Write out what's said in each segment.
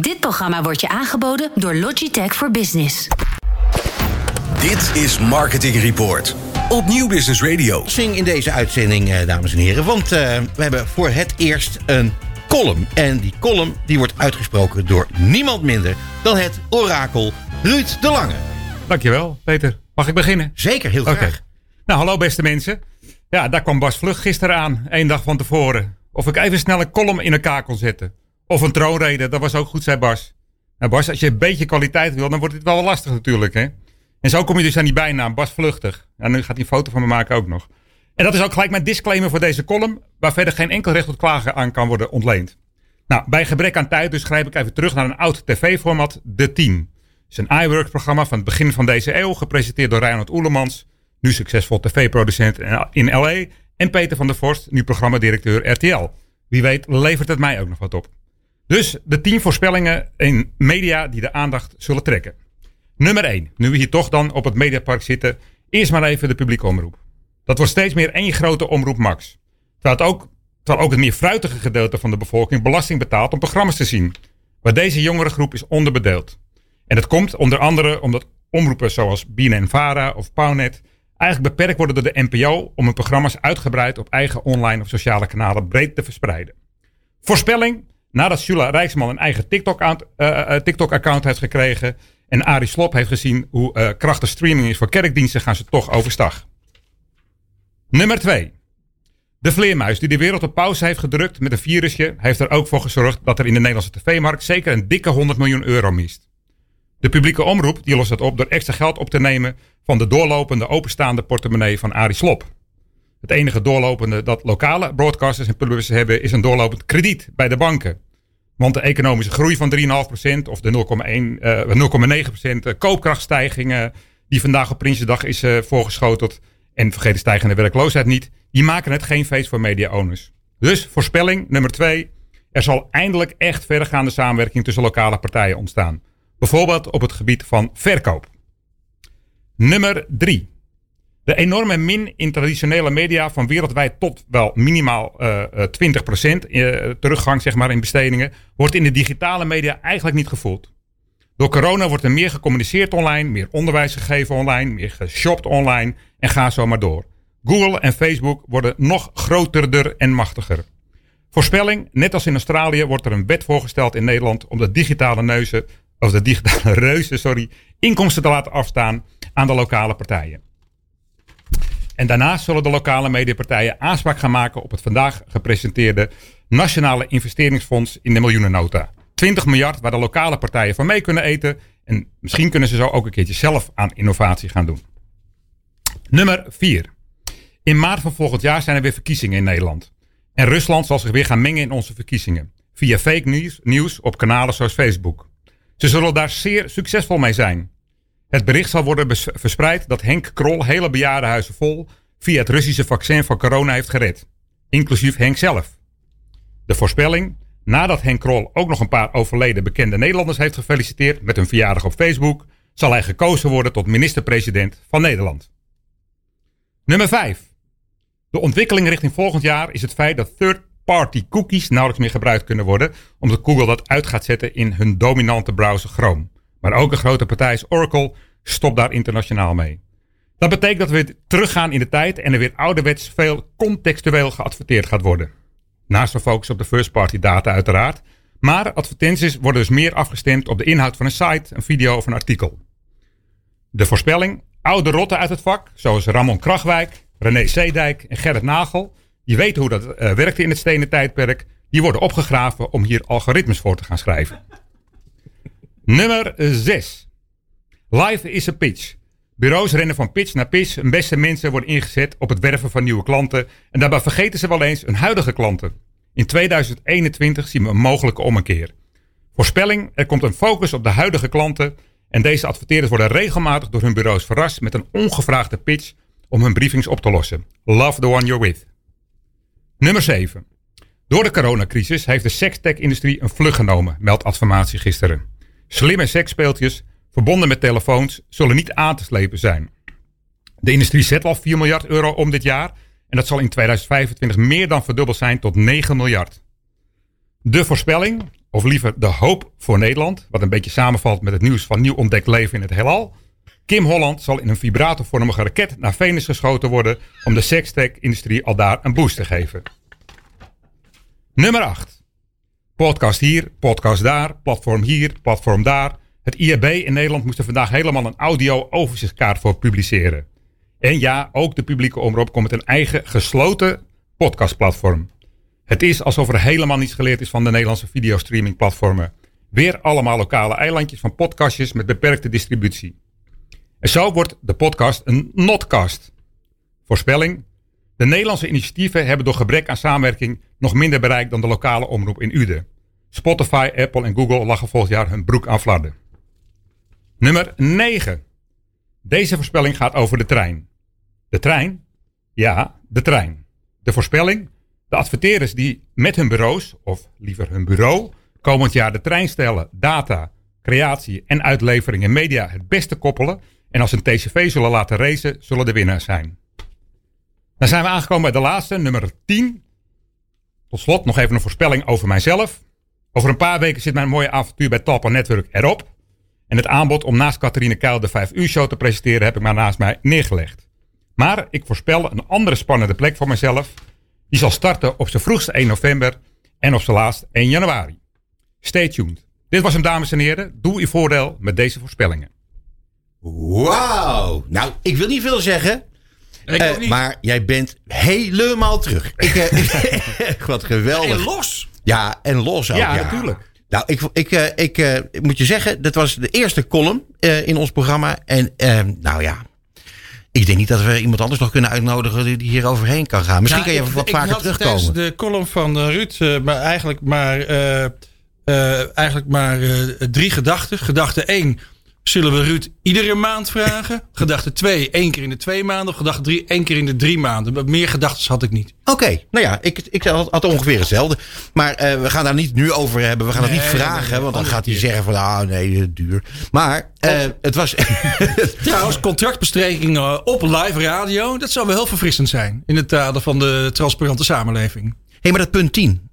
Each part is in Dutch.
Dit programma wordt je aangeboden door Logitech voor Business. Dit is Marketing Report op Nieuw Business Radio. Zing in deze uitzending, eh, dames en heren. Want eh, we hebben voor het eerst een column. En die column die wordt uitgesproken door niemand minder dan het orakel Ruud de Lange. Dankjewel, Peter. Mag ik beginnen? Zeker, heel Oké. graag. Nou, hallo beste mensen. Ja, daar kwam Bas Vlug gisteren aan, één dag van tevoren. Of ik even snel een column in elkaar kon zetten. Of een troonrede, dat was ook goed, zei Bas. Nou Bas, als je een beetje kwaliteit wil, dan wordt het wel lastig natuurlijk, hè. En zo kom je dus aan die bijnaam, Bas Vluchtig. En nu gaat hij een foto van me maken ook nog. En dat is ook gelijk mijn disclaimer voor deze column, waar verder geen enkel recht tot klagen aan kan worden ontleend. Nou, bij gebrek aan tijd dus grijp ik even terug naar een oud tv-format, De Team. Het is een iWork-programma van het begin van deze eeuw, gepresenteerd door Reinhard Oelemans, nu succesvol tv-producent in L.A. En Peter van der Vorst, nu programmadirecteur RTL. Wie weet levert het mij ook nog wat op. Dus de 10 voorspellingen in media die de aandacht zullen trekken. Nummer 1. Nu we hier toch dan op het Mediapark zitten, eerst maar even de publieke omroep. Dat wordt steeds meer één grote omroep Max. Terwijl, ook, terwijl ook het meer fruitige gedeelte van de bevolking belasting betaalt om programma's te zien. Maar deze jongere groep is onderbedeeld. En dat komt onder andere omdat omroepen zoals BNN-Vara of Pownet eigenlijk beperkt worden door de NPO om hun programma's uitgebreid op eigen online of sociale kanalen breed te verspreiden. Voorspelling, nadat Shula Rijksman een eigen TikTok-account eh, eh, TikTok heeft gekregen en Arie Slop heeft gezien hoe eh, krachtig streaming is voor kerkdiensten, gaan ze toch overstag. Nummer 2. De vleermuis die de wereld op pauze heeft gedrukt met een virusje, heeft er ook voor gezorgd dat er in de Nederlandse tv-markt zeker een dikke 100 miljoen euro mist. De publieke omroep die lost dat op door extra geld op te nemen van de doorlopende openstaande portemonnee van Arie Slop. Het enige doorlopende dat lokale broadcasters en publishers hebben is een doorlopend krediet bij de banken. Want de economische groei van 3,5% of de 0,1, eh, 0,9% koopkrachtstijgingen die vandaag op Prinsjesdag is eh, voorgeschoteld en vergeet de stijgende werkloosheid niet, die maken het geen feest voor media-owners. Dus voorspelling nummer 2. Er zal eindelijk echt verdergaande samenwerking tussen lokale partijen ontstaan. Bijvoorbeeld op het gebied van verkoop. Nummer 3. De enorme min in traditionele media van wereldwijd tot wel minimaal eh, eh, 20% eh, teruggang zeg maar, in bestedingen wordt in de digitale media eigenlijk niet gevoeld. Door corona wordt er meer gecommuniceerd online, meer onderwijs gegeven online, meer geshopt online en ga zo maar door. Google en Facebook worden nog groterder en machtiger. Voorspelling, net als in Australië wordt er een wet voorgesteld in Nederland om de digitale neuzen, of de digitale reuzen, sorry, inkomsten te laten afstaan aan de lokale partijen. En daarnaast zullen de lokale mediapartijen aanspraak gaan maken op het vandaag gepresenteerde Nationale Investeringsfonds in de miljoenennota. 20 miljard waar de lokale partijen van mee kunnen eten. En misschien kunnen ze zo ook een keertje zelf aan innovatie gaan doen. Nummer 4. In maart van volgend jaar zijn er weer verkiezingen in Nederland. En Rusland zal zich weer gaan mengen in onze verkiezingen. Via fake nieuws, nieuws op kanalen zoals Facebook. Ze zullen daar zeer succesvol mee zijn. Het bericht zal worden verspreid dat Henk Krol hele bejaardenhuizen vol via het Russische vaccin van corona heeft gered. Inclusief Henk zelf. De voorspelling, nadat Henk Krol ook nog een paar overleden bekende Nederlanders heeft gefeliciteerd met hun verjaardag op Facebook, zal hij gekozen worden tot minister-president van Nederland. Nummer 5. De ontwikkeling richting volgend jaar is het feit dat third-party cookies nauwelijks meer gebruikt kunnen worden, omdat Google dat uit gaat zetten in hun dominante browser Chrome. Maar ook een grote partij als Oracle stopt daar internationaal mee. Dat betekent dat we teruggaan in de tijd en er weer ouderwets veel contextueel geadverteerd gaat worden. Naast de focus op de first-party data uiteraard. Maar advertenties worden dus meer afgestemd op de inhoud van een site, een video of een artikel. De voorspelling, oude rotten uit het vak, zoals Ramon Krachwijk, René Zeedijk en Gerrit Nagel, die weten hoe dat eh, werkte in het stenen tijdperk, die worden opgegraven om hier algoritmes voor te gaan schrijven. Nummer 6. Life is a pitch. Bureaus rennen van pitch naar pitch en beste mensen worden ingezet op het werven van nieuwe klanten. En daarbij vergeten ze wel eens hun huidige klanten. In 2021 zien we een mogelijke ommekeer. Voorspelling, er komt een focus op de huidige klanten. En deze adverteerders worden regelmatig door hun bureaus verrast met een ongevraagde pitch om hun briefings op te lossen. Love the one you're with. Nummer 7. Door de coronacrisis heeft de sekstech-industrie een vlucht genomen, meldt Adformatie gisteren. Slimme seksspeeltjes, verbonden met telefoons, zullen niet aan te slepen zijn. De industrie zet al 4 miljard euro om dit jaar en dat zal in 2025 meer dan verdubbeld zijn tot 9 miljard. De voorspelling, of liever de hoop voor Nederland, wat een beetje samenvalt met het nieuws van nieuw ontdekt leven in het heelal. Kim Holland zal in een vibratorvormige raket naar Venus geschoten worden om de sextech-industrie al daar een boost te geven. Nummer 8. Podcast hier, podcast daar, platform hier, platform daar. Het IAB in Nederland moest er vandaag helemaal een audio-overzichtkaart voor publiceren. En ja, ook de publieke omroep komt met een eigen gesloten podcastplatform. Het is alsof er helemaal niets geleerd is van de Nederlandse videostreamingplatformen. Weer allemaal lokale eilandjes van podcastjes met beperkte distributie. En zo wordt de podcast een notcast. Voorspelling. De Nederlandse initiatieven hebben door gebrek aan samenwerking nog minder bereikt dan de lokale omroep in Uden. Spotify, Apple en Google lachen volgend jaar hun broek aan flarden. Nummer 9. Deze voorspelling gaat over de trein. De trein? Ja, de trein. De voorspelling? De adverteerders die met hun bureaus, of liever hun bureau, komend jaar de trein stellen, data, creatie en uitlevering in media het beste koppelen en als een TCV zullen laten racen, zullen de winnaars zijn. Dan zijn we aangekomen bij de laatste, nummer 10. Tot slot nog even een voorspelling over mijzelf. Over een paar weken zit mijn mooie avontuur bij Talpa Network erop. En het aanbod om naast Catharine Kuil de 5 uur show te presenteren heb ik maar naast mij neergelegd. Maar ik voorspel een andere spannende plek voor mezelf. Die zal starten op zijn vroegste 1 november en op zijn laatst 1 januari. Stay tuned. Dit was hem dames en heren. Doe uw voordeel met deze voorspellingen. Wauw. Nou, ik wil niet veel zeggen. Uh, maar jij bent helemaal terug. Ik, uh, wat geweldig. En los. Ja, en los ook. Ja, ja. natuurlijk. Nou, ik, ik, uh, ik, ik moet je zeggen, dat was de eerste column in ons programma. En ehm, nou ja, ik denk niet dat we iemand anders nog kunnen uitnodigen die hier overheen kan gaan. Misschien nou, kan je wat vaker terugkomen. de column van Ruud, maar eigenlijk maar, eigenlijk maar drie gedachten. Gedachte één Zullen we Ruud iedere maand vragen? Gedachte 2, één keer in de twee maanden. Of gedachte 3, één keer in de drie maanden. Meer gedachten had ik niet. Oké, nou ja, ik, ik had, ongeveer hetzelfde. Maar uh, we gaan daar niet nu over hebben. We gaan nee, het niet vragen, nee, want dan gaat hij zeggen van... ah nee, duur. Maar uh, het was... Trouwens, contractbesprekingen op live radio... dat zou wel heel verfrissend zijn. In het kader van de transparante samenleving. Hé, hey, maar dat punt 10.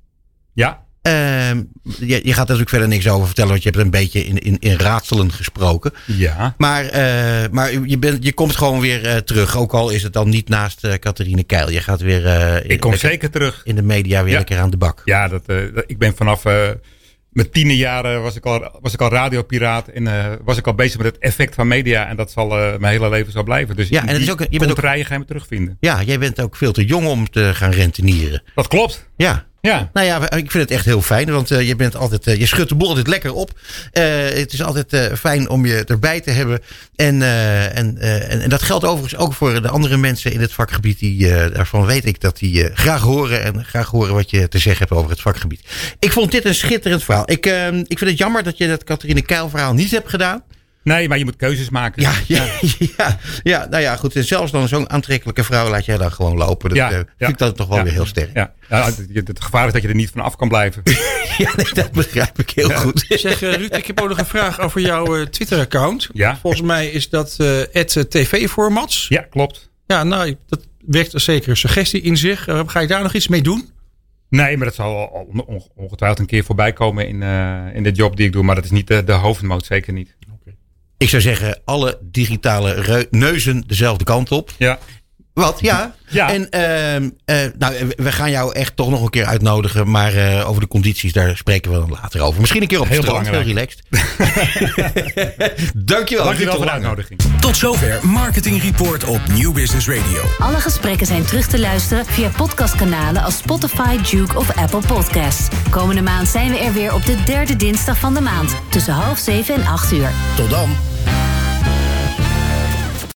Ja. Uh, je, je, gaat er natuurlijk verder niks over vertellen, want je hebt een beetje in, in, in raadselen gesproken. Ja. Maar, uh, maar je, bent, je komt gewoon weer uh, terug, ook al is het dan niet naast uh, Catharine Keil. Je gaat weer. ik kom zeker terug. In de media weer ja. lekker aan de bak. Ja, dat, dat ik ben vanaf mijn tiende jaren was ik al, was ik al radiopiraat en was ik al bezig met het effect van media. En dat zal mijn hele leven zo blijven. Dus ja, en het is ook, je bent ook, ga je me terugvinden. Ja, jij bent ook veel te jong om te gaan rentenieren. Dat klopt. Ja. Ja. Nou ja, ik vind het echt heel fijn, want uh, je bent altijd, uh, je schudt de boel altijd lekker op. Uh, het is altijd fijn om je erbij te hebben. En, en, en, en, dat geldt overigens ook voor de andere mensen in het vakgebied. Die, daarvan weet ik dat die graag horen en graag horen wat je te zeggen hebt over het vakgebied. Ik vond dit een schitterend verhaal. Ik, ik vind het jammer dat je dat Catharine Keil verhaal niet hebt gedaan. Nee, maar je moet keuzes maken. Ja, ja, ja, ja, nou ja, goed. En zelfs dan zo'n aantrekkelijke vrouw laat jij dan gewoon lopen. Dat ja, uh, vind ik dat toch wel weer heel sterk. Ja. ja, het gevaar is dat je er niet van af kan blijven. ja, nee, dat begrijp ik heel goed. Zeg uh, Ruud, ik heb ook nog een vraag over jouw uh, Twitter-account. Ja. Volgens mij is dat TV-formats. Ja, klopt. Ja, nou, dat wekt een zekere suggestie in zich. ga je daar nog iets mee doen? Nee, maar dat zal ongetwijfeld een keer voorbij komen in, in de job die ik doe. Maar dat is niet de, de hoofdmoot, zeker niet. Ik zou zeggen, alle digitale neuzen dezelfde kant op. Ja. Wat? Ja. ja. En uh, uh, nou, we gaan jou echt toch nog een keer uitnodigen. Maar uh, over de condities, daar spreken we dan later over. Misschien een keer op het strand, heel relaxed. Dankjewel. Dankjewel voor de uitnodiging. Tot zover Marketing Report op New Business Radio. Alle gesprekken zijn terug te luisteren via podcastkanalen als Spotify, Duke of Apple Podcasts. Komende maand zijn we er weer op de derde dinsdag van de maand. Tussen half zeven en acht uur. Tot dan.